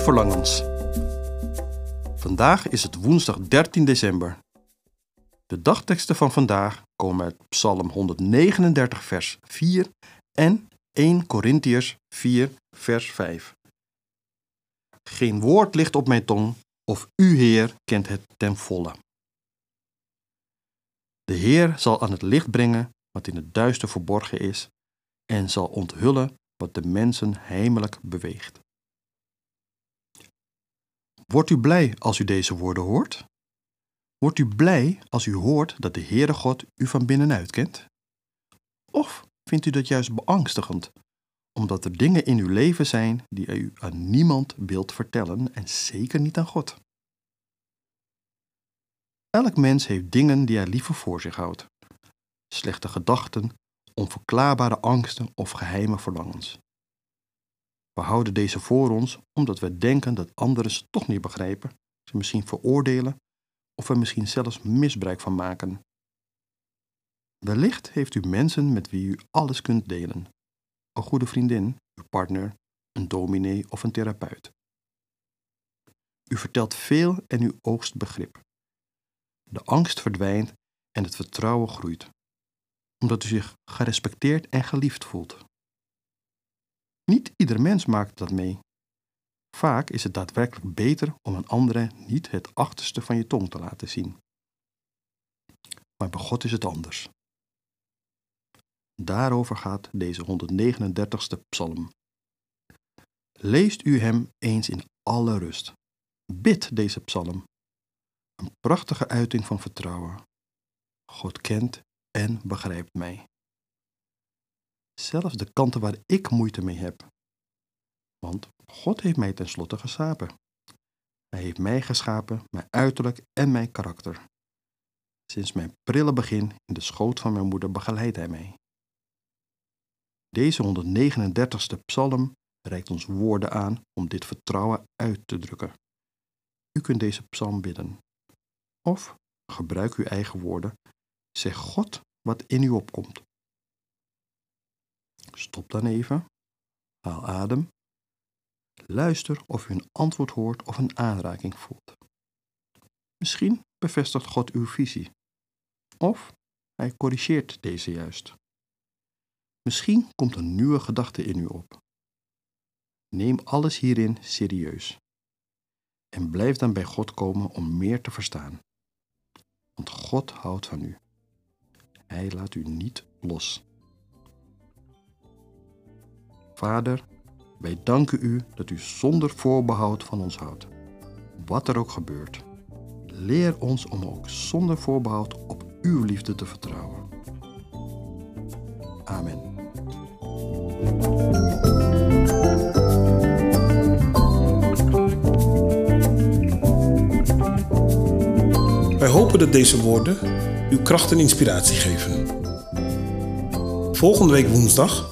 Verlangens. Vandaag is het woensdag 13 december. De dagteksten van vandaag komen uit Psalm 139, vers 4 en 1 Korintiërs 4, vers 5. Geen woord ligt op mijn tong, of u, Heer, kent het ten volle. De Heer zal aan het licht brengen wat in het duister verborgen is, en zal onthullen wat de mensen heimelijk beweegt. Wordt u blij als u deze woorden hoort? Wordt u blij als u hoort dat de Heere God u van binnenuit kent? Of vindt u dat juist beangstigend, omdat er dingen in uw leven zijn die u aan niemand wilt vertellen en zeker niet aan God? Elk mens heeft dingen die hij liever voor zich houdt. Slechte gedachten, onverklaarbare angsten of geheime verlangens. We houden deze voor ons omdat we denken dat anderen ze toch niet begrijpen, ze misschien veroordelen of er misschien zelfs misbruik van maken. Wellicht heeft u mensen met wie u alles kunt delen. Een goede vriendin, uw partner, een dominee of een therapeut. U vertelt veel en u oogst begrip. De angst verdwijnt en het vertrouwen groeit, omdat u zich gerespecteerd en geliefd voelt. Niet ieder mens maakt dat mee. Vaak is het daadwerkelijk beter om een andere niet het achterste van je tong te laten zien. Maar bij God is het anders. Daarover gaat deze 139ste psalm. Leest u hem eens in alle rust. Bid deze psalm. Een prachtige uiting van vertrouwen. God kent en begrijpt mij zelfs de kanten waar ik moeite mee heb. Want God heeft mij tenslotte geschapen. Hij heeft mij geschapen, mijn uiterlijk en mijn karakter. Sinds mijn prille begin in de schoot van mijn moeder begeleidt hij mij. Deze 139ste psalm reikt ons woorden aan om dit vertrouwen uit te drukken. U kunt deze psalm bidden. Of gebruik uw eigen woorden. Zeg God wat in u opkomt. Stop dan even. Haal adem. Luister of u een antwoord hoort of een aanraking voelt. Misschien bevestigt God uw visie. Of hij corrigeert deze juist. Misschien komt een nieuwe gedachte in u op. Neem alles hierin serieus. En blijf dan bij God komen om meer te verstaan. Want God houdt van u. Hij laat u niet los. Vader, wij danken u dat u zonder voorbehoud van ons houdt. Wat er ook gebeurt. Leer ons om ook zonder voorbehoud op uw liefde te vertrouwen. Amen. Wij hopen dat deze woorden uw kracht en inspiratie geven. Volgende week woensdag